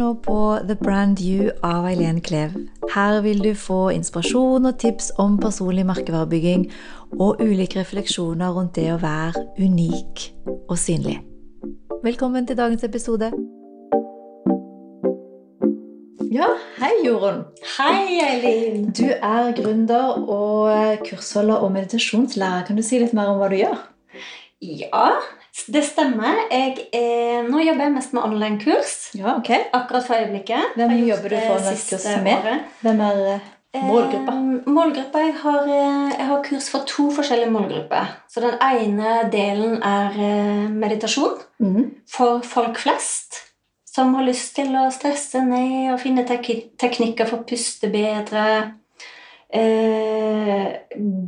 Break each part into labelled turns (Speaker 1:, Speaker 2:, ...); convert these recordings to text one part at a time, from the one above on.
Speaker 1: nå på The Brand You av Eileen Klev. Her vil du få inspirasjon og tips om personlig merkevarebygging og ulike refleksjoner rundt det å være unik og synlig. Velkommen til dagens episode. Ja, hei Jorunn.
Speaker 2: Hei, Eileen.
Speaker 1: Du er gründer og kursholder og meditasjonslærer. Kan du si litt mer om hva du gjør?
Speaker 2: Ja, det stemmer. Jeg er, nå jobber jeg mest med online-kurs.
Speaker 1: Ja, ok.
Speaker 2: Akkurat for øyeblikket.
Speaker 1: Hvem jobber du for
Speaker 2: siste
Speaker 1: med?
Speaker 2: året.
Speaker 1: Hvem er eh, målgruppa?
Speaker 2: Eh, målgruppa jeg har, eh, jeg har kurs for to forskjellige målgrupper. Så den ene delen er eh, meditasjon
Speaker 1: mm.
Speaker 2: for folk flest. Som har lyst til å stresse ned og finne tek teknikker for å puste bedre. Eh,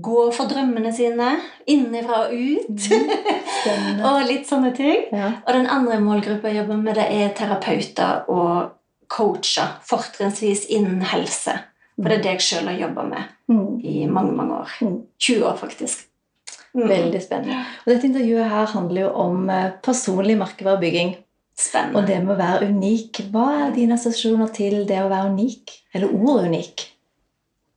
Speaker 2: gå for drømmene sine innenfra og ut.
Speaker 1: Mm,
Speaker 2: og litt sånne ting.
Speaker 1: Ja.
Speaker 2: Og den andre målgruppa jeg jobber med, det er terapeuter og coacher. Fortrinnsvis innen helse. For det er det jeg sjøl har jobba med
Speaker 1: Mm.
Speaker 2: i mange mange år.
Speaker 1: Mm.
Speaker 2: 20 år, faktisk. Mm.
Speaker 1: Veldig spennende. Og dette intervjuet her handler jo om eh, personlig merkevarebygging. Og det med å være unik. Hva er dine assosiasjoner til det å være unik? Eller ordet unik?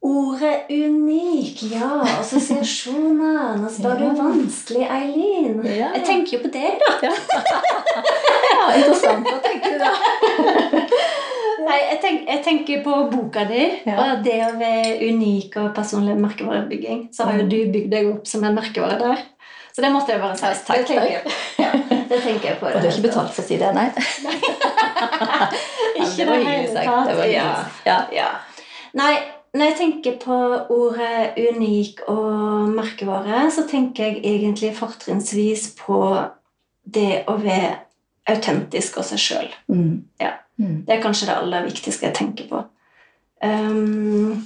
Speaker 2: Ordet unik, ja. Assosiasjoner. Nå spør du vanskelig, Eileen.
Speaker 1: Ja.
Speaker 2: Jeg tenker jo på deg, da.
Speaker 1: Ja, interessant. Hva tenker du da?
Speaker 2: Nei, jeg, tenk, jeg tenker på boka di
Speaker 1: Ja.
Speaker 2: og det å være unik og personlig merkevarebygging. Så har jo du bygd deg opp som en merkevare der. Så det måtte jeg bare si.
Speaker 1: Ja, takk,
Speaker 2: det, tenker jeg, ja, det tenker jeg på.
Speaker 1: Og du har ikke betalt for å si det, nei?
Speaker 2: Ikke
Speaker 1: det var
Speaker 2: det
Speaker 1: hyggelig
Speaker 2: hele
Speaker 1: sagt.
Speaker 2: tatt.
Speaker 1: Det var
Speaker 2: Ja.
Speaker 1: Ja.
Speaker 2: Ja. Nei, når jeg tenker på ordet unik og merkevare, så tenker jeg egentlig fortrinnsvis på det å være autentisk og seg sjøl.
Speaker 1: Mm.
Speaker 2: Ja.
Speaker 1: Mm.
Speaker 2: Det er kanskje det aller viktigste jeg tenker på. Um,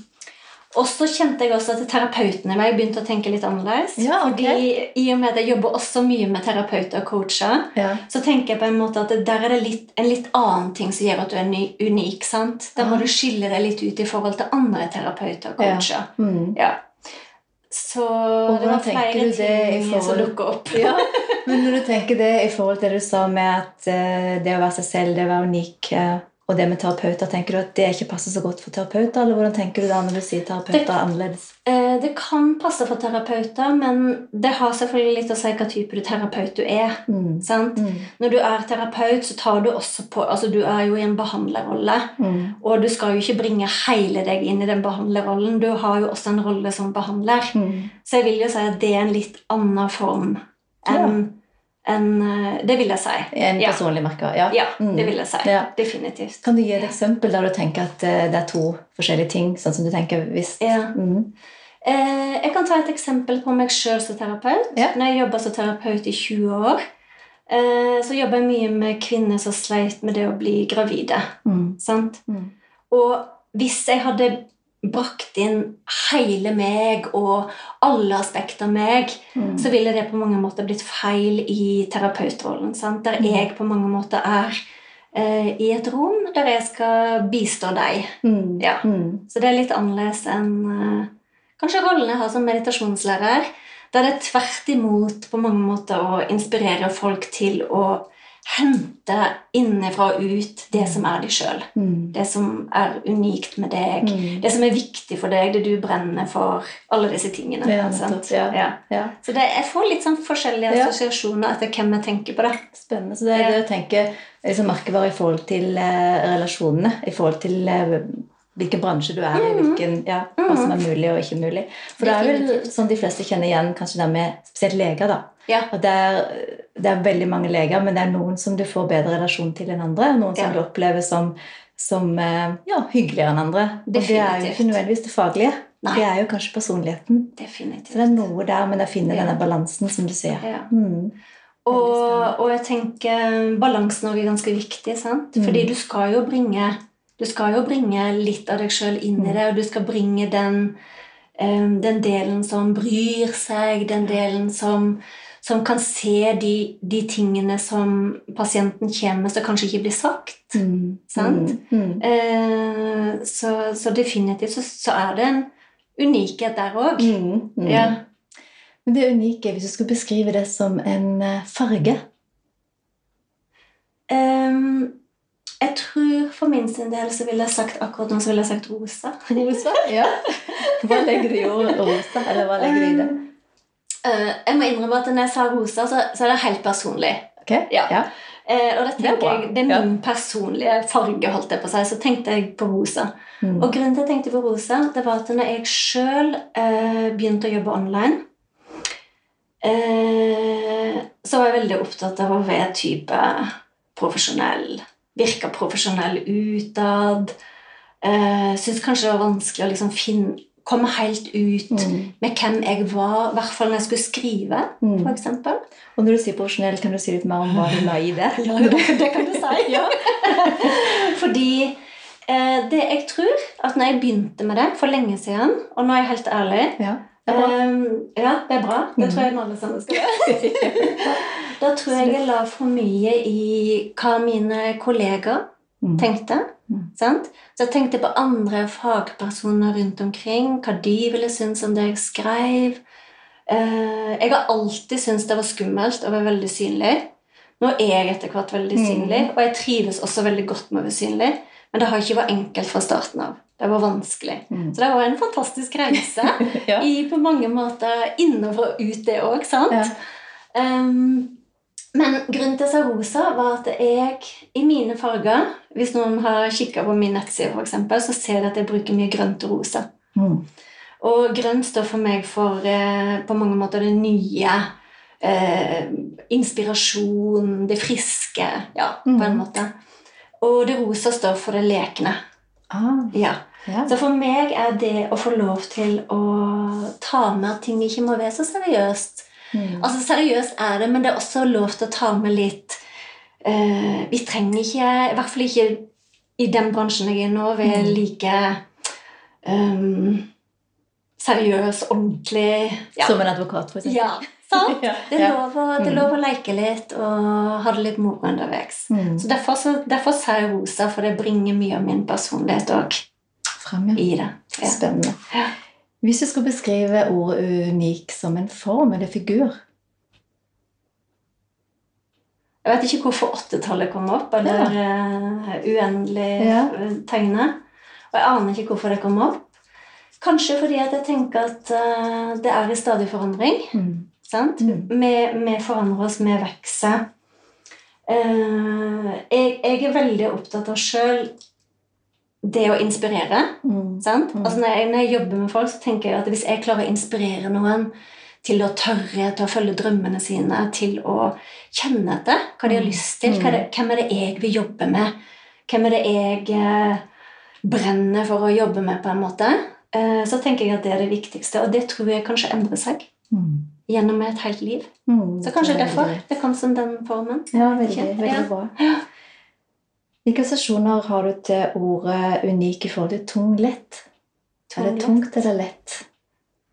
Speaker 2: og så kjente jeg også at terapeutene i meg begynte å tenke litt annerledes.
Speaker 1: Ja, okay.
Speaker 2: Fordi I og med at jeg jobber også mye med terapeuter og coacher,
Speaker 1: Ja.
Speaker 2: så tenker jeg på en måte at der er det litt, en litt annen ting som gjør at du er ny, unik. sant? Da må du skille deg litt ut i forhold til andre terapeuter og coacher.
Speaker 1: Mm.
Speaker 2: Ja. Så
Speaker 1: Og
Speaker 2: det var flere
Speaker 1: i
Speaker 2: forhold som dukka opp.
Speaker 1: Ja, Men når du tenker det i forhold til det du sa med at eh, det å være seg selv, det å være unik, eh, og det med terapeuter, tenker du at det ikke passer så godt for terapeuter? Eller hvordan tenker du da når du sier terapeuter
Speaker 2: Det-
Speaker 1: er annerledes?
Speaker 2: Eh, Det kan passe for terapeuter, men det har selvfølgelig litt å si hva type du terapeut du er.
Speaker 1: Mm.
Speaker 2: sant?
Speaker 1: Mm.
Speaker 2: Når du er terapeut, så tar du også på Altså, du er jo i en behandlerrolle.
Speaker 1: Mm.
Speaker 2: Og du skal jo ikke bringe hele deg inn i den behandlerrollen. Du har jo også en rolle som behandler.
Speaker 1: Mm.
Speaker 2: Så jeg vil jo si at det er en litt annen form enn enn, eh, Det vil jeg si.
Speaker 1: En
Speaker 2: Ja.
Speaker 1: personlig merker, ja.
Speaker 2: Ja,
Speaker 1: Mm.
Speaker 2: det vil jeg si.
Speaker 1: Ja.
Speaker 2: Definitivt.
Speaker 1: Kan du gi et eksempel der du tenker at eh, det er to forskjellige ting? Sånn som du tenker hvis
Speaker 2: Ja.
Speaker 1: Mm.
Speaker 2: Eh, jeg kan ta et eksempel på meg sjøl som terapeut.
Speaker 1: Ja.
Speaker 2: Når jeg jobba som terapeut i 20 år, eh, så jobba jeg mye med kvinner som sleit med det å bli gravide.
Speaker 1: Mm.
Speaker 2: Sant?
Speaker 1: Mm.
Speaker 2: Og hvis jeg hadde brakt inn hele meg og alle aspekter av meg,
Speaker 1: Mm.
Speaker 2: så ville det på mange måter blitt feil i terapeutrollen. Sant? Der
Speaker 1: Mm.
Speaker 2: jeg på mange måter er eh, i et rom der jeg skal bistå deg.
Speaker 1: Mm.
Speaker 2: Ja.
Speaker 1: Mm.
Speaker 2: Så det er litt annerledes enn eh, kanskje rollen jeg har som meditasjonslærer. Der det er tvert imot på mange måter å inspirere folk til å hente innenfra og ut det som er deg sjøl.
Speaker 1: Mm.
Speaker 2: Det som er unikt med deg.
Speaker 1: Mm.
Speaker 2: Det som er viktig for deg, det du brenner for. Alle disse tingene.
Speaker 1: Ja. Ja.
Speaker 2: Ja. Så det, jeg får litt sånn forskjellige assosiasjoner etter hvem jeg tenker på det.
Speaker 1: Spennende. Så det er det å tenke liksom, merkevare i forhold til eh, relasjonene. I forhold til eh, hvilken bransje du er i, hvilken, ja, hva som er mulig og ikke mulig. For det er vel sånn de fleste kjenner igjen, kanskje det med spesielt leger. da.
Speaker 2: Ja.
Speaker 1: At det er, det er veldig mange leger, men det er noen som du får bedre relasjon til enn andre. og Noen som
Speaker 2: Ja.
Speaker 1: du opplever som, som eh, ja, hyggeligere enn andre. Og det er jo
Speaker 2: Definitivt.
Speaker 1: ikke nødvendigvis det faglige.
Speaker 2: Nei.
Speaker 1: Det er jo kanskje personligheten.
Speaker 2: Definitivt.
Speaker 1: Så det er noe der men jeg
Speaker 2: finner
Speaker 1: denne balansen, som du sier.
Speaker 2: Ja.
Speaker 1: Mm.
Speaker 2: Og, og jeg tenker balansen også er ganske viktig. sant?
Speaker 1: Mm.
Speaker 2: Fordi du skal jo bringe du skal jo bringe litt av deg sjøl inn i det, og du skal bringe den, eh, den delen som bryr seg, den delen som, som kan se de, de tingene som pasienten kommer med, som kanskje ikke blir sagt.
Speaker 1: Mm.
Speaker 2: Sant?
Speaker 1: Mm. Mm.
Speaker 2: Eh, så, så definitivt så, så er det en unikhet der òg.
Speaker 1: Mm. Mm.
Speaker 2: Ja.
Speaker 1: Men det unike, hvis du skulle beskrive det som en eh, farge
Speaker 2: Ehm, Jeg tror for min sin del så ville jeg sagt akkurat nå så ville jeg sagt rosa.
Speaker 1: Rosa? Ja. Hva legger du i ordet rosa? Eller hva legger du i det?
Speaker 2: Uh, jeg må innrømme at når jeg sa rosa, så, så er det helt personlig.
Speaker 1: Ok?
Speaker 2: Ja.
Speaker 1: ja.
Speaker 2: Uh, og
Speaker 1: Det er
Speaker 2: tenker
Speaker 1: bra.
Speaker 2: jeg, det er
Speaker 1: Ja.
Speaker 2: min personlige farge, holdt jeg på å si. Så tenkte jeg på rosa.
Speaker 1: Mm.
Speaker 2: Og grunnen til at jeg tenkte på rosa, det var at når jeg sjøl uh, begynte å jobbe online, så var jeg veldig opptatt av å være type profesjonell. Virke profesjonell utad. Eh, Syns kanskje det var vanskelig å liksom finne, komme helt ut
Speaker 1: Mm.
Speaker 2: med hvem jeg var, i hvert fall når jeg skulle skrive,
Speaker 1: Mm.
Speaker 2: for eksempel.
Speaker 1: Og når du sier profesjonell, kan du si litt mer om hva du la i det?
Speaker 2: Ja, det, det kan du si.
Speaker 1: Ja.
Speaker 2: Fordi eh, det jeg tror at når jeg begynte med det for lenge siden, og nå er jeg helt ærlig
Speaker 1: Ja,
Speaker 2: eh, Ja, det er bra. Det
Speaker 1: Mm.
Speaker 2: tror jeg alle sammen skal gjøre. Da tror jeg jeg la for mye i hva mine kollegaer
Speaker 1: Mm.
Speaker 2: tenkte.
Speaker 1: Mm.
Speaker 2: Sant? Så jeg tenkte på andre fagpersoner rundt omkring, hva de ville synes om det jeg skrev. Uh, jeg har alltid syntes det var skummelt å være veldig synlig. Nå er jeg etter hvert veldig synlig, og jeg trives også veldig godt med å være synlig. Men det har ikke vært enkelt fra starten av. Det var vanskelig.
Speaker 1: Mm.
Speaker 2: Så det var en fantastisk reise
Speaker 1: Ja.
Speaker 2: i på mange måter innenfor og ut det òg, sant?
Speaker 1: Ja.
Speaker 2: Um, men grunnen til at jeg sa rosa, var at jeg i mine farger Hvis noen har kikka på min nettside, for eksempel, så ser de at jeg bruker mye grønt og rosa.
Speaker 1: Mm.
Speaker 2: Og grønt står for meg for eh, på mange måter det nye. Eh, inspirasjon, det friske. Ja, på en
Speaker 1: Mhm.
Speaker 2: måte. Og det rosa står for det lekne.
Speaker 1: Ah,
Speaker 2: Ja.
Speaker 1: Ja.
Speaker 2: Så for meg er det å få lov til å ta med at ting ikke må være så seriøst.
Speaker 1: Mm.
Speaker 2: Altså Seriøst er det, men det er også lov til å ta med litt uh, Vi trenger ikke, i hvert fall ikke i den bransjen jeg er nå, være
Speaker 1: Mm.
Speaker 2: like um, seriøs, ordentlig ja.
Speaker 1: Som en advokat, for eksempel.
Speaker 2: ja, sant? Det er, lov å, det
Speaker 1: Mm.
Speaker 2: lov å leke litt og ha det litt moro underveis.
Speaker 1: Mm.
Speaker 2: Så derfor, så, derfor sa jeg rosa, for det bringer mye av min personlighet òg
Speaker 1: Frem,
Speaker 2: i det.
Speaker 1: Spennende.
Speaker 2: Ja.
Speaker 1: Hvis du skulle beskrive ordet unik som en form eller figur
Speaker 2: Jeg vet ikke hvorfor åttetallet kom opp, eller uh, uendelig eh, tegnet. Og jeg aner ikke hvorfor det kom opp. Kanskje fordi at jeg tenker at uh, det er i stadig forandring.
Speaker 1: mm.
Speaker 2: Sant?
Speaker 1: Mm.
Speaker 2: Vi, vi forandrer oss, vi vokser. Uh, jeg, jeg er veldig opptatt av sjøl det å inspirere.
Speaker 1: Mm.
Speaker 2: Sant?
Speaker 1: Mm.
Speaker 2: Altså når, jeg, når jeg jobber med folk, så tenker jeg at hvis jeg klarer å inspirere noen til å tørre til å følge drømmene sine, til å kjenne etter hva de har
Speaker 1: Mm.
Speaker 2: lyst til, er det, hvem er det jeg vil jobbe med, hvem er det jeg eh, brenner for å jobbe med, på en måte, eh, så tenker jeg at det er det viktigste. Og det tror jeg kanskje endrer seg
Speaker 1: Mm.
Speaker 2: gjennom et helt liv.
Speaker 1: Mm.
Speaker 2: Så kanskje
Speaker 1: Det er
Speaker 2: derfor det kom som den formen.
Speaker 1: Ja, veldig, veldig bra.
Speaker 2: Ja.
Speaker 1: Hvilke assosiasjoner har du til ordet unik i forhold til tung lett? Er det tungt eller lett?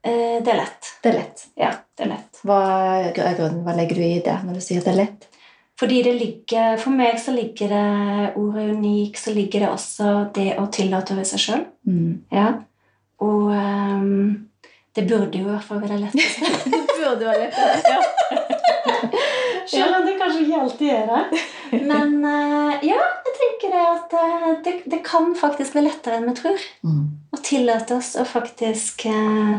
Speaker 2: Eh, det er lett.
Speaker 1: Det er lett.
Speaker 2: Ja, det er lett.
Speaker 1: Hva er grunnen? Hva legger du i det når du sier at det er lett?
Speaker 2: Fordi det ligger, For meg så ligger det ordet unik, så ligger det også det å tillate å være seg sjøl.
Speaker 1: Mm.
Speaker 2: Ja. Og um, det burde jo i hvert fall være lett. letteste.
Speaker 1: Det burde være lett. Ja.
Speaker 2: Selv om det kanskje ikke alltid er det. Men uh, ja, tenker det at eh, det, det kan faktisk bli lettere enn vi tror.
Speaker 1: Mm.
Speaker 2: Å tillate oss å faktisk eh,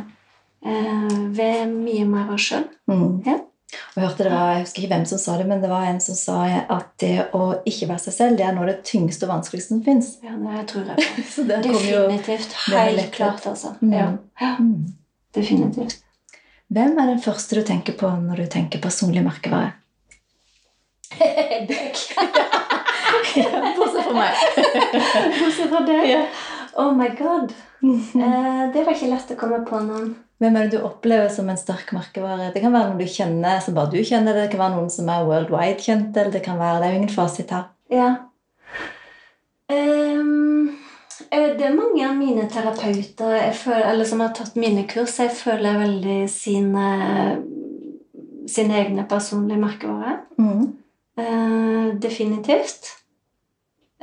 Speaker 2: eh, være mye mer oss sjøl.
Speaker 1: Mm.
Speaker 2: Ja.
Speaker 1: Og jeg hørte det var, jeg husker ikke hvem som sa det, men det var en som sa at det å ikke være seg selv, det er noe av det tyngste og vanskeligste som fins.
Speaker 2: Ja, det tror jeg på.
Speaker 1: Så jo
Speaker 2: Definitivt. Helt klart, altså.
Speaker 1: Mm.
Speaker 2: Ja. ja,
Speaker 1: mm.
Speaker 2: definitivt.
Speaker 1: Hvem er den første du tenker på når du tenker personlig merkevare?
Speaker 2: Deg.
Speaker 1: Bortsett fra meg.
Speaker 2: Bortsett fra
Speaker 1: deg.
Speaker 2: Oh my god. Eh, det var ikke lett å komme på noen.
Speaker 1: Hvem er det du opplever som en sterk merkevare? Det kan være noen du kjenner som bare du kjenner, det kan være noen som er worldwide kjent, eller det kan være Det er jo ingen fasit her.
Speaker 2: Ja. Eh, det er mange av mine terapeuter føler, eller som har tatt mine kurs, jeg føler veldig sine, sine egne personlige merkevarer.
Speaker 1: Mm.
Speaker 2: Eh, definitivt.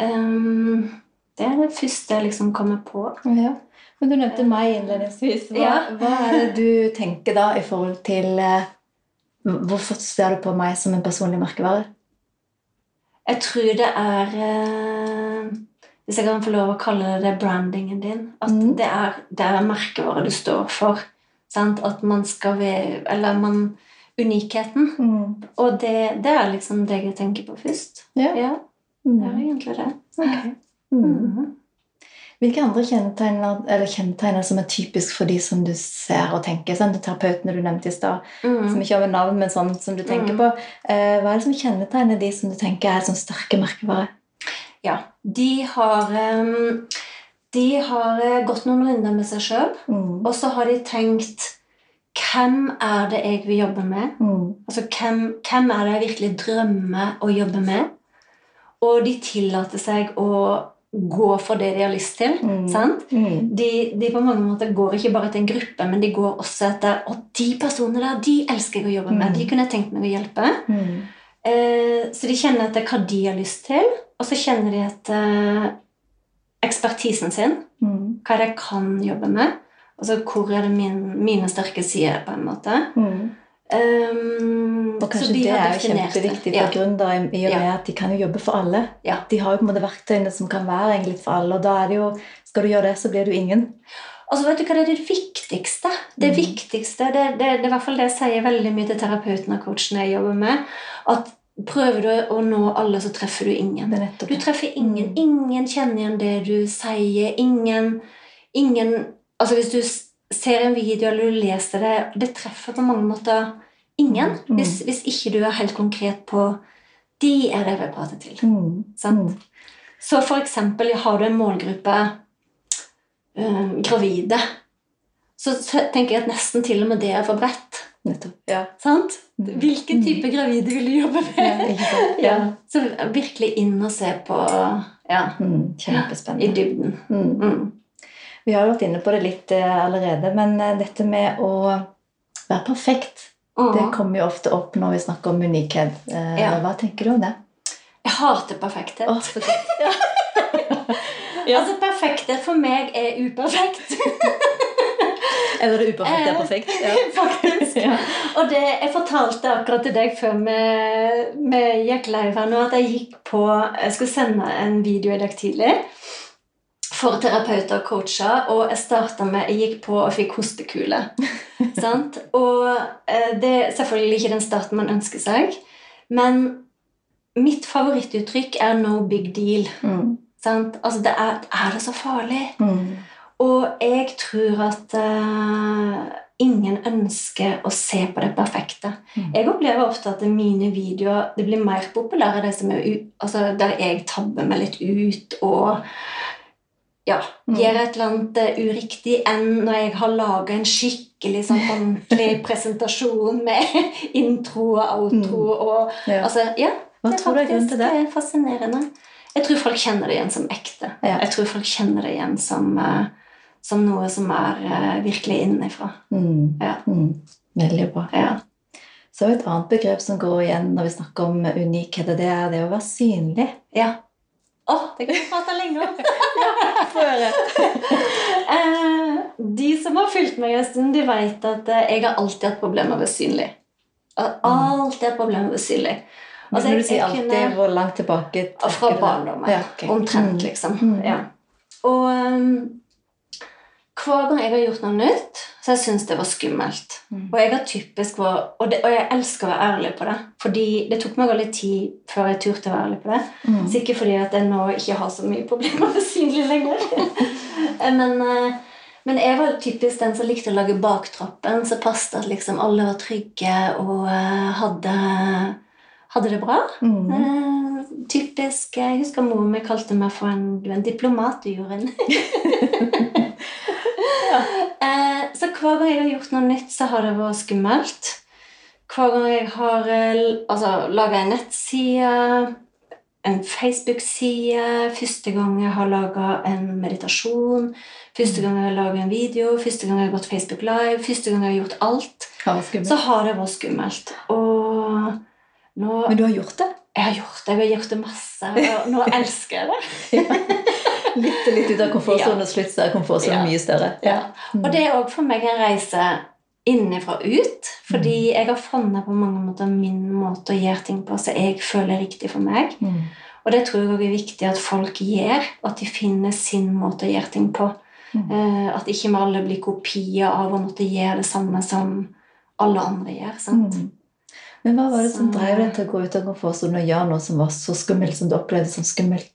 Speaker 2: Um, det er det første jeg liksom kommer på.
Speaker 1: Ja. Men du nevnte meg innledningsvis. Hva,
Speaker 2: Ja.
Speaker 1: hva er det du tenker da i forhold til eh, Hvorfor ser du på meg som en personlig merkevare?
Speaker 2: Jeg tror det er eh, Hvis jeg kan få lov å kalle det det brandingen din. At
Speaker 1: mm.
Speaker 2: det, er, det er merkevaret du står for. Sant? At man skal ved, Eller man Unikheten.
Speaker 1: Mm.
Speaker 2: Og det, det er liksom det jeg tenker på først.
Speaker 1: Ja.
Speaker 2: Ja,
Speaker 1: Mm.
Speaker 2: det er egentlig det.
Speaker 1: Okay. Mm.
Speaker 2: Mhm.
Speaker 1: Hvilke andre kjennetegn, eller kjennetegn er som er typisk for de som du ser og tenker? Sånn, terapeutene du nevnte i stad,
Speaker 2: mm.
Speaker 1: som ikke har med navn, men sånn som du tenker
Speaker 2: Mm.
Speaker 1: på. Eh, hva er det som kjennetegner de som du tenker er sånn sterke merkevarer?
Speaker 2: Ja. De har um, De har eh, gått noen runder med seg sjøl,
Speaker 1: Mm.
Speaker 2: og så har de tenkt Hvem er det jeg vil jobbe med?
Speaker 1: Mm.
Speaker 2: Altså, hvem, hvem er det jeg virkelig drømmer å jobbe med? Og de tillater seg å gå for det de har lyst til.
Speaker 1: Mm.
Speaker 2: Sant?
Speaker 1: Mm.
Speaker 2: De, de på mange måter går ikke bare til en gruppe, men de går også etter Og de personene der, de elsker jeg å jobbe med.
Speaker 1: Mm.
Speaker 2: De kunne jeg tenkt meg å hjelpe.
Speaker 1: Mm.
Speaker 2: Eh, så de kjenner etter hva de har lyst til, og så kjenner de etter ekspertisen sin.
Speaker 1: Mm.
Speaker 2: Hva er det jeg kan jobbe med? Altså hvor er det min, mine sterke sider, på en måte.
Speaker 1: Mm.
Speaker 2: Um,
Speaker 1: Og kanskje
Speaker 2: de
Speaker 1: det er jo kjempeviktig for
Speaker 2: Ja.
Speaker 1: gründere i og med at de kan jo jobbe for alle.
Speaker 2: Ja.
Speaker 1: De har jo på en måte verktøyene som kan være egentlig for alle, og da er det jo Skal du gjøre det, så blir du ingen.
Speaker 2: Altså, vet du hva det er det viktigste? Det
Speaker 1: Mm.
Speaker 2: viktigste, det, det, det er i hvert fall det jeg sier veldig mye til terapeuten og coachen jeg jobber med, at prøver du å nå alle, så treffer du ingen. Du treffer ingen.
Speaker 1: Mm.
Speaker 2: Ingen kjenner igjen det du sier. Ingen, ingen Altså Hvis du ser en video eller du leser det, det treffer på mange måter ingen.
Speaker 1: Mm.
Speaker 2: Hvis, hvis ikke du er helt konkret på De er det jeg vil prate til.
Speaker 1: Mm.
Speaker 2: Sant?
Speaker 1: Mm.
Speaker 2: Så for eksempel har du en målgruppe eh, gravide, så tenker jeg at nesten til og med det er for bredt.
Speaker 1: Nettopp. Ja.
Speaker 2: Sant?
Speaker 1: Mm.
Speaker 2: Hvilken
Speaker 1: Mm.
Speaker 2: type gravide vil du jobbe med? Ja.
Speaker 1: Ja.
Speaker 2: Så virkelig inn og se på ja,
Speaker 1: Mm.
Speaker 2: i
Speaker 1: Kjempespennende.
Speaker 2: dybden.
Speaker 1: Mm. Vi har jo vært inne på det litt eh, allerede, men eh, dette med å være perfekt, det
Speaker 2: Mm.
Speaker 1: kommer jo ofte opp når vi snakker om unikhet. Eh,
Speaker 2: Ja.
Speaker 1: Hva tenker du om det?
Speaker 2: Jeg hater perfekthet.
Speaker 1: Oh, godt. Ja.
Speaker 2: Altså, perfekthet for meg er uperfekt.
Speaker 1: Eller det uperfekte er perfekt. Ja.
Speaker 2: Faktisk.
Speaker 1: Ja.
Speaker 2: Og det, jeg fortalte akkurat til deg før vi gikk live her nå, at jeg gikk på Jeg skulle sende en video i dag tidlig for terapeuter og coacher, og jeg starta med Jeg gikk på og fikk hostekule. sant? Og eh, det er selvfølgelig ikke den starten man ønsker seg, men mitt favorittuttrykk er 'no big deal'.
Speaker 1: Mm.
Speaker 2: Sant? Altså, det er, er det så farlig?
Speaker 1: Mm.
Speaker 2: Og jeg tror at eh, ingen ønsker å se på det perfekte.
Speaker 1: Mm.
Speaker 2: Jeg opplever ofte at mine videoer det blir mer populære det som er altså der jeg tabber meg litt ut og ja,
Speaker 1: Mm.
Speaker 2: gjør et eller annet eh, uriktig, enn når jeg har laga en skikkelig sånn ordentlig presentasjon med intro og outro og
Speaker 1: Ja.
Speaker 2: Altså, ja. Det er
Speaker 1: er grunnen det?
Speaker 2: faktisk, eh, fascinerende. Jeg tror folk kjenner det igjen som ekte.
Speaker 1: Ja.
Speaker 2: Jeg tror folk kjenner det igjen som, eh, som noe som er virkelig innenfra.
Speaker 1: Mm.
Speaker 2: Ja.
Speaker 1: Mm. Veldig bra.
Speaker 2: Ja.
Speaker 1: Så er et annet begrep som går igjen når vi snakker om unikhet, det er det å være synlig.
Speaker 2: ja. Å, det kan vi prate lenge om!
Speaker 1: Få høre.
Speaker 2: Eh, de som har fulgt meg en stund, de vet at eh, jeg har alltid hatt problemer med synlig. Har Alltid hatt problemer med synlig. Altså,
Speaker 1: Når du sier alltid,
Speaker 2: kunne-
Speaker 1: hvor langt tilbake
Speaker 2: Fra barndommen.
Speaker 1: Ja, okay.
Speaker 2: Omtrent,
Speaker 1: Mm.
Speaker 2: liksom.
Speaker 1: Mm.
Speaker 2: Ja. Og um, hver gang jeg har gjort noe nytt, så har jeg syntes det var skummelt.
Speaker 1: Mm.
Speaker 2: Og jeg har typisk vært, og, det, og jeg elsker å være ærlig på det. Fordi det tok meg litt tid før jeg turte å være ærlig på det.
Speaker 1: Mm.
Speaker 2: Sikkert fordi at jeg nå ikke har så mye problemer med synlig lenger. men, eh, men jeg var typisk den som likte å lage baktroppen, så passet at liksom alle var trygge og eh, hadde, hadde det bra.
Speaker 1: Mm.
Speaker 2: Eh, typisk Jeg husker mor mi kalte meg for en, en diplomat, du, gjorde en hver gang jeg har gjort noe nytt, så har det vært skummelt. Hver gang jeg har eh, altså, laga en nettside, en Facebook-side, første gang jeg har laga en meditasjon, første gang jeg har laga en video, første gang jeg har gått Facebook Live, første gang jeg har gjort alt, så har det vært skummelt. Nå
Speaker 1: Men du har gjort det?
Speaker 2: jeg har gjort det, jeg har gjort det masse, og nå elsker jeg det.
Speaker 1: Litt litt ut av komfortsonen, og slutt så er komfortsonen
Speaker 2: Ja.
Speaker 1: mye større.
Speaker 2: Ja. Og det er òg for meg en reise innenfra ut. Fordi jeg har funnet på mange måter min måte å gjøre ting på som jeg føler er riktig for meg.
Speaker 1: Mm.
Speaker 2: Og det tror jeg også er viktig at folk gjør, at de finner sin måte å gjøre ting på.
Speaker 1: Mm.
Speaker 2: Eh, at ikke vi alle blir kopier av å måtte gjøre det samme som alle andre gjør. sant?
Speaker 1: Mm. Men hva var det som
Speaker 2: Så-
Speaker 1: drev deg til å gå ut av komfortsonen og gjøre noe som var så skummelt, som du opplevde som skummelt?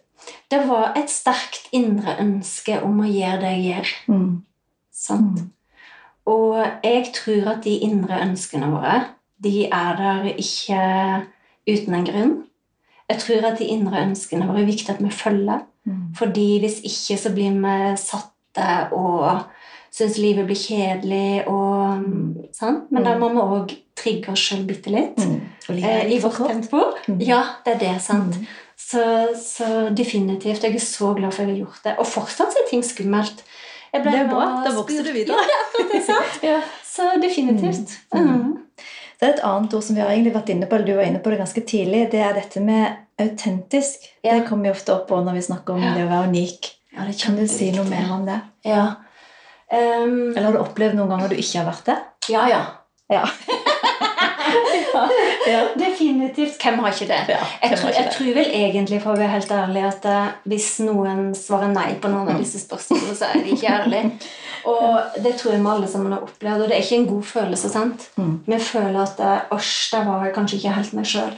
Speaker 2: Det var et sterkt indre ønske om å gjøre det jeg gjør.
Speaker 1: Mm.
Speaker 2: sant?
Speaker 1: Mm.
Speaker 2: Og jeg tror at de indre ønskene våre, de er der ikke uten en grunn. Jeg tror at de indre ønskene våre er viktig at vi følger.
Speaker 1: Mm.
Speaker 2: Fordi hvis ikke så blir vi satte og syns livet blir kjedelig. Og, sant? Men da
Speaker 1: Mm.
Speaker 2: må vi òg trigge oss sjøl bitte litt.
Speaker 1: Mm.
Speaker 2: Eh, I vårt tempo.
Speaker 1: Mm.
Speaker 2: Ja, det er det. sant?
Speaker 1: Mm.
Speaker 2: Så, så definitivt. Jeg er så glad for at jeg har gjort det. Og fortsatt er ting skummelt. Jeg
Speaker 1: Det er bra. Da vokser du videre.
Speaker 2: Ja?
Speaker 1: Ja.
Speaker 2: Så definitivt.
Speaker 1: Mm.
Speaker 2: Mm.
Speaker 1: Det er et annet ord som vi har egentlig vært inne på, eller du var inne på det ganske tidlig. Det er dette med autentisk.
Speaker 2: Ja.
Speaker 1: Det kommer jo ofte opp når vi snakker om det å være unik.
Speaker 2: Ja, det
Speaker 1: Kan du si noe mer om det?
Speaker 2: Ja. Um,
Speaker 1: Eller har du opplevd noen ganger du ikke har vært det?
Speaker 2: ja, ja.
Speaker 1: Ja. ja.
Speaker 2: Definitivt. Hvem har ikke det? Jeg tror, jeg tror vel egentlig, for å være helt ærlig, at eh, hvis noen svarer nei på noen av disse spørsmålene, så er de ikke ærlige. Og det tror jeg vi alle sammen har opplevd, og det er ikke en god følelse. sant?
Speaker 1: Mm.
Speaker 2: Vi føler at eh, Åsj, der var jeg kanskje ikke helt meg sjøl.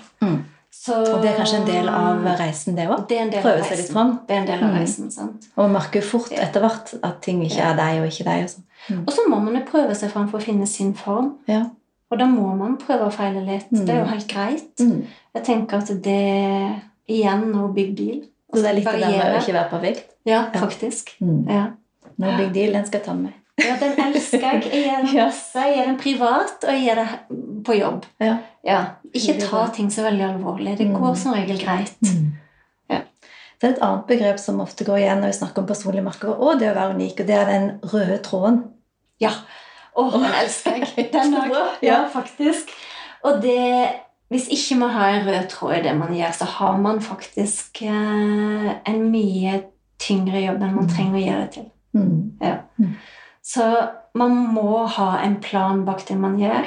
Speaker 1: Så, Og det er kanskje en del av reisen, det òg? Prøve seg litt fram.
Speaker 2: Det er en del av
Speaker 1: Mm.
Speaker 2: reisen, sant?
Speaker 1: Og man merker jo fort etter hvert at ting ikke er deg og ikke deg. Og sånn.
Speaker 2: Og så må man jo prøve seg fram for å finne sin form.
Speaker 1: Ja.
Speaker 2: Og da må man prøve og feile litt.
Speaker 1: Mm.
Speaker 2: Det er jo helt greit.
Speaker 1: Mm.
Speaker 2: Jeg tenker at det igjen no big deal.
Speaker 1: Så det er litt det med å ikke være perfekt?
Speaker 2: Ja,
Speaker 1: Ja.
Speaker 2: faktisk.
Speaker 1: Mm.
Speaker 2: Ja.
Speaker 1: No big deal, den skal jeg ta med
Speaker 2: ja, den elsker jeg. Jeg gir den
Speaker 1: Ja.
Speaker 2: Jeg gir den privat, og jeg gir det på jobb.
Speaker 1: Ja.
Speaker 2: Ja. Ikke ta ting så veldig alvorlig. Det
Speaker 1: Mm.
Speaker 2: går som regel greit. Ja.
Speaker 1: Det er et annet begrep som ofte går igjen når vi snakker om personlige merker, og det å være unik, og det er den røde tråden.
Speaker 2: Ja. Å, den elsker jeg. Den er
Speaker 1: bra.
Speaker 2: Ja, faktisk. Og det Hvis ikke man har en rød tråd i det man gjør, så har man faktisk eh, en mye tyngre jobb enn man
Speaker 1: Mm.
Speaker 2: trenger å gjøre det til.
Speaker 1: Ja.
Speaker 2: Så man må ha en plan bak det man gjør,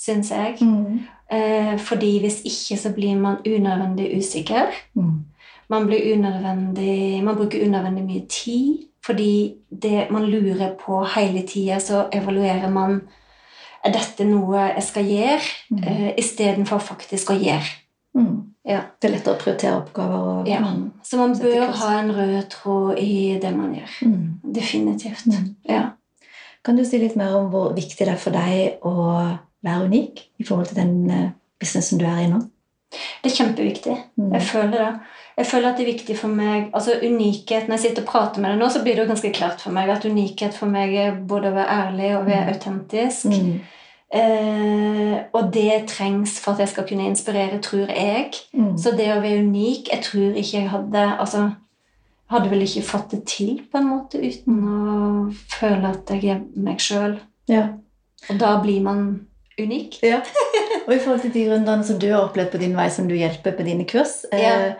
Speaker 2: syns jeg.
Speaker 1: Mm.
Speaker 2: Eh, fordi hvis ikke så blir man unødvendig usikker.
Speaker 1: Mm.
Speaker 2: Man, blir unødvendig, man bruker unødvendig mye tid. Fordi det man lurer på hele tida, så evaluerer man Er dette noe jeg skal gjøre,
Speaker 1: Mm.
Speaker 2: uh, istedenfor faktisk å gjøre.
Speaker 1: Mm.
Speaker 2: Ja.
Speaker 1: Det er lettere å prioritere oppgaver. Og,
Speaker 2: Ja.
Speaker 1: Man,
Speaker 2: Så man bør
Speaker 1: kurs.
Speaker 2: ha en rød tråd i det man gjør.
Speaker 1: Mm.
Speaker 2: Definitivt.
Speaker 1: Mm.
Speaker 2: Ja.
Speaker 1: Kan du si litt mer om hvor viktig det er for deg å være unik i forhold til den eh, businessen du er i nå?
Speaker 2: Det er kjempeviktig.
Speaker 1: Mm.
Speaker 2: Jeg føler det. Jeg føler at det er viktig for meg altså unikhet, Når jeg sitter og prater med deg nå, så blir det jo ganske klart for meg at unikhet for meg er både å være ærlig og å være
Speaker 1: Mm.
Speaker 2: autentisk.
Speaker 1: Mm.
Speaker 2: Eh, og det trengs for at jeg skal kunne inspirere, tror jeg.
Speaker 1: Mm.
Speaker 2: Så det å være unik Jeg tror ikke jeg hadde altså, Hadde vel ikke fått det til på en måte uten å føle at jeg er meg sjøl.
Speaker 1: Ja.
Speaker 2: Og da blir man unik.
Speaker 1: Ja. Og i forhold til de gründerne som du har opplevd på din vei, som du hjelper på dine kurs, eh,
Speaker 2: Ja.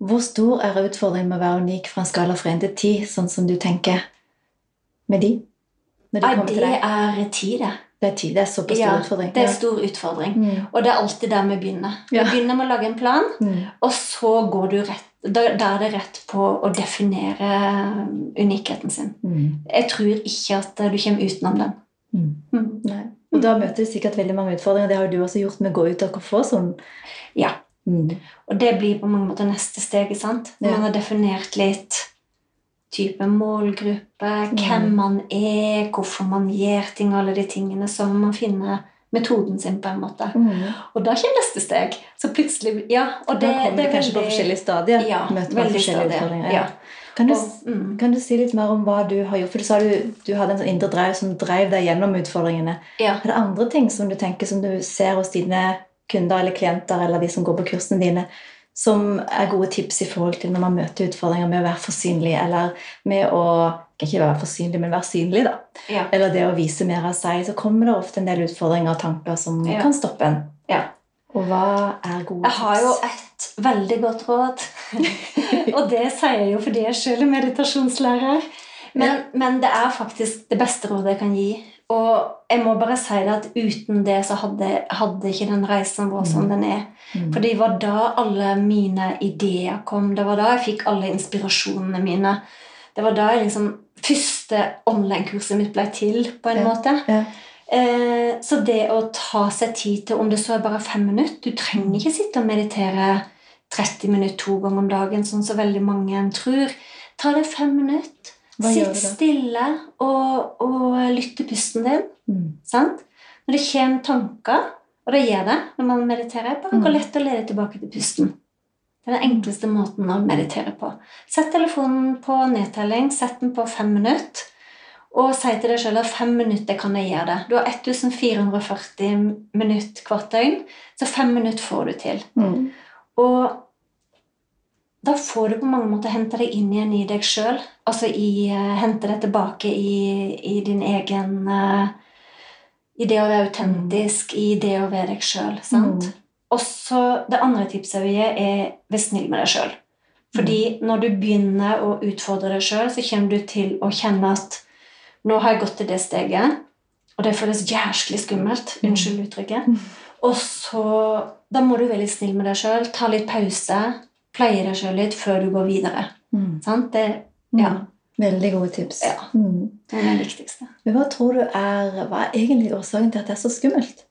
Speaker 1: Hvor stor er utfordringen med å være unik fra en skala fra 1 til 10, sånn som du tenker med de? Når de
Speaker 2: Nei, det
Speaker 1: deg?
Speaker 2: er 10, det.
Speaker 1: Det er 10, det er såpass stor
Speaker 2: Ja,
Speaker 1: utfordring.
Speaker 2: Det er stor utfordring.
Speaker 1: Mm.
Speaker 2: Og det er alltid der vi begynner.
Speaker 1: Ja.
Speaker 2: Vi begynner med å lage en plan,
Speaker 1: Mm.
Speaker 2: og så går du rett da, da er det rett på å definere unikheten sin.
Speaker 1: Mm.
Speaker 2: Jeg tror ikke at du kommer utenom den.
Speaker 1: Mm.
Speaker 2: Mm.
Speaker 1: Og da møter du sikkert veldig mange utfordringer. Det har du også gjort med å gå ut av komfortsonen.
Speaker 2: Ja.
Speaker 1: Mm.
Speaker 2: Og det blir på mange måter neste steg. sant? Når
Speaker 1: Ja.
Speaker 2: man har definert litt type målgruppe, hvem man er, hvorfor man gjør ting, alle de tingene, så må man finne metoden sin på en måte.
Speaker 1: Mm.
Speaker 2: Og da kommer neste steg. Så plutselig Ja, og det,
Speaker 1: da kommer
Speaker 2: det er
Speaker 1: kanskje på forskjellige stadier.
Speaker 2: Ja,
Speaker 1: møter man forskjellige
Speaker 2: stadier.
Speaker 1: utfordringer.
Speaker 2: Ja.
Speaker 1: Kan, du,
Speaker 2: Og, mm.
Speaker 1: kan du si litt mer om hva du har gjort? For du sa du, du hadde en sånn indre drev som drev deg gjennom utfordringene.
Speaker 2: ja.
Speaker 1: Er det andre ting som du tenker som du ser hos dine kunder eller klienter eller de som går på kursene dine, som er gode tips i forhold til når man møter utfordringer med å være for synlig, eller med å ikke være for synlig, men være synlig, da.
Speaker 2: ja.
Speaker 1: Eller det å vise mer av seg, så kommer det ofte en del utfordringer og tanker som
Speaker 2: Ja.
Speaker 1: kan stoppe en.
Speaker 2: Ja.
Speaker 1: Og hva er gode tips?
Speaker 2: Jeg har jo et veldig godt råd. og det sier jeg jo fordi jeg selv er meditasjonslærer. Men, men det er faktisk det beste rådet jeg kan gi. Og jeg må bare si det at uten det så hadde, hadde ikke den reisen vår som den er.
Speaker 1: Mm.
Speaker 2: For det var da alle mine ideer kom. Det var da jeg fikk alle inspirasjonene mine. Det var da jeg liksom Første online-kurset mitt ble til, på en
Speaker 1: Ja.
Speaker 2: måte.
Speaker 1: Ja.
Speaker 2: Eh, så det å ta seg tid til, om det så er bare fem minutter Du trenger ikke sitte og meditere 30 minutter to ganger om dagen, sånn som veldig mange tror. Ta deg fem minutter.
Speaker 1: Hva
Speaker 2: Sitt stille og, og lytt til pusten din.
Speaker 1: Mm.
Speaker 2: Sant? Når det kommer tanker, og det gjør det når man mediterer, bare
Speaker 1: Mm.
Speaker 2: gå lett og lede tilbake til pusten. Det er den enkleste måten å meditere på. Sett telefonen på nedtelling, sett den på fem minutter, og si til deg selv at fem minutter kan jeg gjøre det. Du har 1440 minutter hvert døgn, så fem minutter får du til.
Speaker 1: Mm.
Speaker 2: Og da får du på mange måter hente deg inn igjen i deg sjøl. Altså i, uh, hente deg tilbake i, i din egen uh, I det å være autentisk, i det å være deg sjøl. sant?
Speaker 1: Mm.
Speaker 2: Og så Det andre tipset jeg vil gi, er vær snill med deg sjøl. Fordi når du begynner å utfordre deg sjøl, så kommer du til å kjenne at nå har jeg gått til det steget, og det føles jæsklig skummelt.
Speaker 1: Mm.
Speaker 2: Unnskyld uttrykket. Og så Da må du være litt snill med deg sjøl. Ta litt pause. Pleie deg sjøl litt før du går videre.
Speaker 1: Mm.
Speaker 2: Sant? Det, ja,
Speaker 1: Veldig gode tips.
Speaker 2: Ja.
Speaker 1: Mm.
Speaker 2: det er det viktigste.
Speaker 1: Men hva tror du er, hva er egentlig årsaken til at det er så skummelt?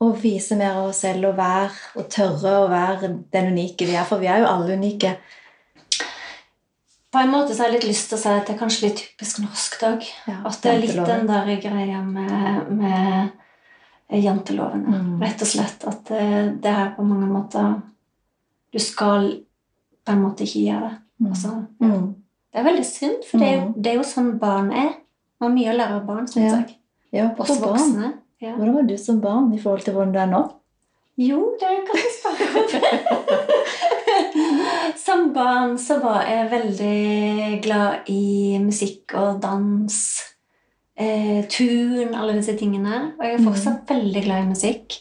Speaker 1: Å vise mer av oss selv og være, og tørre å være den unike vi er. For vi er jo alle unike.
Speaker 2: På en måte så har jeg litt lyst til å si at det er kanskje litt typisk norsk dag.
Speaker 1: Ja,
Speaker 2: At det er litt den der greia med, med janteloven.
Speaker 1: Mm.
Speaker 2: Rett og slett at det, det er på mange måter Du skal på en måte ikke gjøre det.
Speaker 1: Mm.
Speaker 2: Altså,
Speaker 1: Mm.
Speaker 2: det er veldig synd, for det er, jo,
Speaker 1: Mm.
Speaker 2: det er jo sånn barn er. Man har mye å lære av barn, syns
Speaker 1: Ja. Ja, barn.
Speaker 2: voksne. Ja.
Speaker 1: Hvordan var du som barn i forhold til hvordan du er nå?
Speaker 2: Jo, det kan du spørre om. Som barn så var jeg veldig glad i musikk og dans. Eh, turn, alle disse tingene. Og jeg er fortsatt veldig glad i musikk.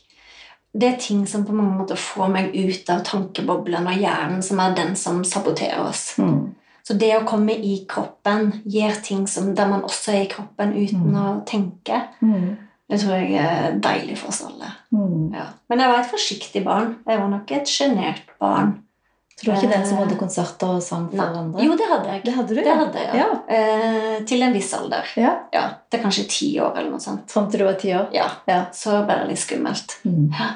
Speaker 2: Det er ting som på mange måter får meg ut av tankeboblen og hjernen, som er den som saboterer oss.
Speaker 1: Mm.
Speaker 2: Så det å komme i kroppen, gir ting som, der man også er i kroppen uten
Speaker 1: Mm.
Speaker 2: å tenke,
Speaker 1: Mm.
Speaker 2: det tror jeg er deilig for oss alle.
Speaker 1: Mm.
Speaker 2: Ja. Men jeg var et forsiktig barn. Jeg var nok et sjenert barn.
Speaker 1: Så du var ikke den som hadde konserter og sang for
Speaker 2: Nei.
Speaker 1: andre?
Speaker 2: Jo, det hadde jeg.
Speaker 1: det hadde du,
Speaker 2: Det
Speaker 1: ja.
Speaker 2: hadde jeg, ja. Eh, til en viss alder.
Speaker 1: ja.
Speaker 2: Ja, Til kanskje ti år eller noe sånt.
Speaker 1: Fram til du var ti år?
Speaker 2: Ja,
Speaker 1: Ja.
Speaker 2: Så ble det litt skummelt.
Speaker 1: Mm.
Speaker 2: Ja.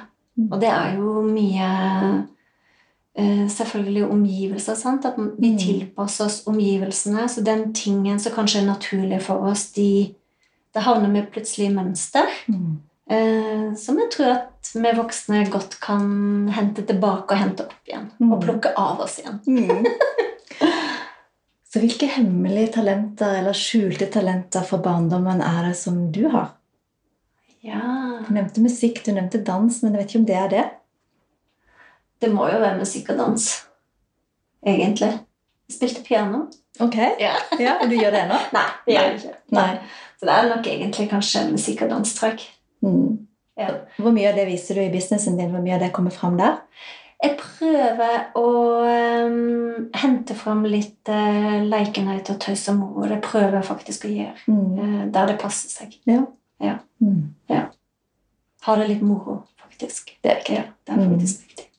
Speaker 2: Og det er jo mye eh, Selvfølgelig omgivelser. sant? At vi
Speaker 1: Mm.
Speaker 2: tilpasser oss omgivelsene. Så den tingen som kanskje er naturlig for oss, de, det havner vi plutselig i mønster.
Speaker 1: Mm.
Speaker 2: Eh, som jeg tror at vi voksne godt kan hente tilbake og hente opp igjen.
Speaker 1: Mm.
Speaker 2: Og plukke av oss igjen.
Speaker 1: Mm. Så hvilke hemmelige talenter eller skjulte talenter fra barndommen er det som du har?
Speaker 2: Ja
Speaker 1: Du nevnte musikk, du nevnte dans, men jeg vet ikke om det er det?
Speaker 2: Det må jo være musikk og dans. Egentlig. Jeg spilte piano.
Speaker 1: Ok,
Speaker 2: Ja.
Speaker 1: ja, og du gjør det ennå?
Speaker 2: Nei, det gjør jeg ikke.
Speaker 1: Nei.
Speaker 2: Så det er nok egentlig kanskje musikk og dans, tror jeg.
Speaker 1: Mm.
Speaker 2: Ja.
Speaker 1: Hvor mye av det viser du i businessen din? Hvor mye av det kommer fram der?
Speaker 2: Jeg prøver å um, hente fram litt uh, lekenhet og tøys og moro. Det prøver jeg faktisk å gjøre.
Speaker 1: Mm.
Speaker 2: uh, der det passer seg.
Speaker 1: Ja.
Speaker 2: Ja.
Speaker 1: Mm.
Speaker 2: Ha det litt moro, faktisk.
Speaker 1: Det er viktig.
Speaker 2: Ja, det er
Speaker 1: Mm.
Speaker 2: faktisk viktig.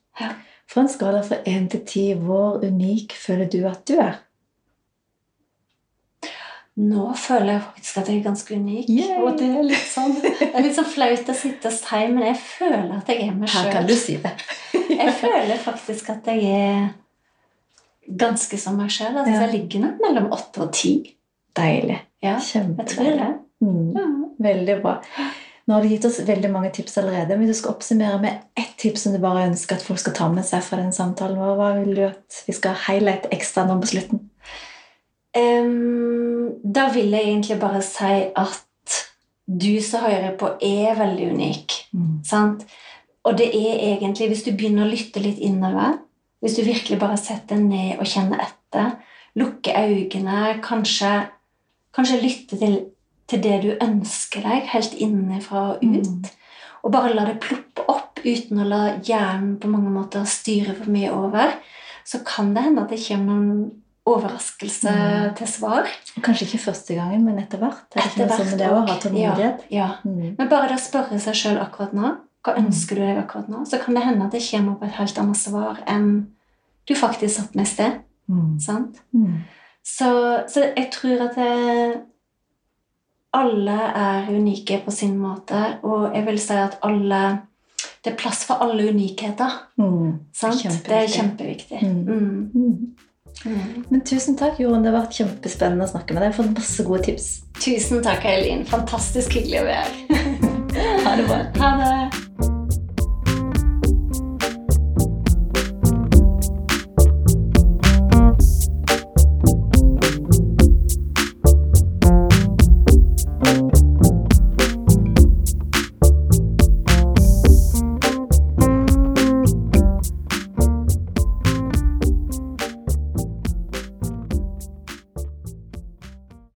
Speaker 1: Fra en skala fra 1 til 10, hvor unik føler du at du er?
Speaker 2: Nå føler jeg faktisk at jeg er ganske unik.
Speaker 1: Yay!
Speaker 2: Og det er litt sånn Det er litt sånn flaut å sitte og si, men jeg føler at jeg er meg
Speaker 1: Her kan du si det.
Speaker 2: Jeg føler faktisk at jeg er ganske som meg sjøl. Altså,
Speaker 1: Ja.
Speaker 2: Jeg ligger nok mellom åtte og ti.
Speaker 1: Deilig.
Speaker 2: Ja, jeg tror det.
Speaker 1: Mm. Veldig bra. Nå har du gitt oss veldig mange tips allerede, men du skal oppsummere med ett tips som du bare ønsker at folk skal ta med seg fra den samtalen. Hva vil du at vi skal highlighte ekstra nå på slutten?
Speaker 2: Em, da vil jeg egentlig bare si at du som hører på, er veldig unik. Sant? Og det er egentlig, hvis du begynner å lytte litt innover, hvis du virkelig bare setter deg ned og kjenner etter, lukker øynene, kanskje, kanskje lytte til, til det du ønsker deg, helt innenfra og ut,
Speaker 1: Mm.
Speaker 2: og bare la det ploppe opp uten å la hjernen på mange måter styre for mye over, så kan det hende at det kommer noen overraskelse til svar.
Speaker 1: Kanskje ikke første gangen, men etter hvert. Er det etter hvert sånn det å ha tålmodighet?
Speaker 2: Ja, ja.
Speaker 1: Mm.
Speaker 2: Men bare det å spørre seg sjøl akkurat nå hva
Speaker 1: Mm.
Speaker 2: ønsker du deg akkurat nå, så kan det hende at det kommer på et helt annet svar enn du faktisk satt med i sted.
Speaker 1: Mm.
Speaker 2: sant?
Speaker 1: Mm.
Speaker 2: Så, så jeg tror at det, alle er unike på sin måte, og jeg vil si at alle Det er plass for alle unikheter.
Speaker 1: Mm.
Speaker 2: Sant?
Speaker 1: Kjempeviktig.
Speaker 2: Det er kjempeviktig.
Speaker 1: Mm.
Speaker 2: Mm.
Speaker 1: Mm.
Speaker 2: Mm.
Speaker 1: Men tusen takk, Jorunn. Det har vært kjempespennende å snakke med deg. Jeg har fått masse gode tips.
Speaker 2: Tusen takk, Eileen. Fantastisk hyggelig å være her.
Speaker 1: Ha det bra.
Speaker 2: Ha det.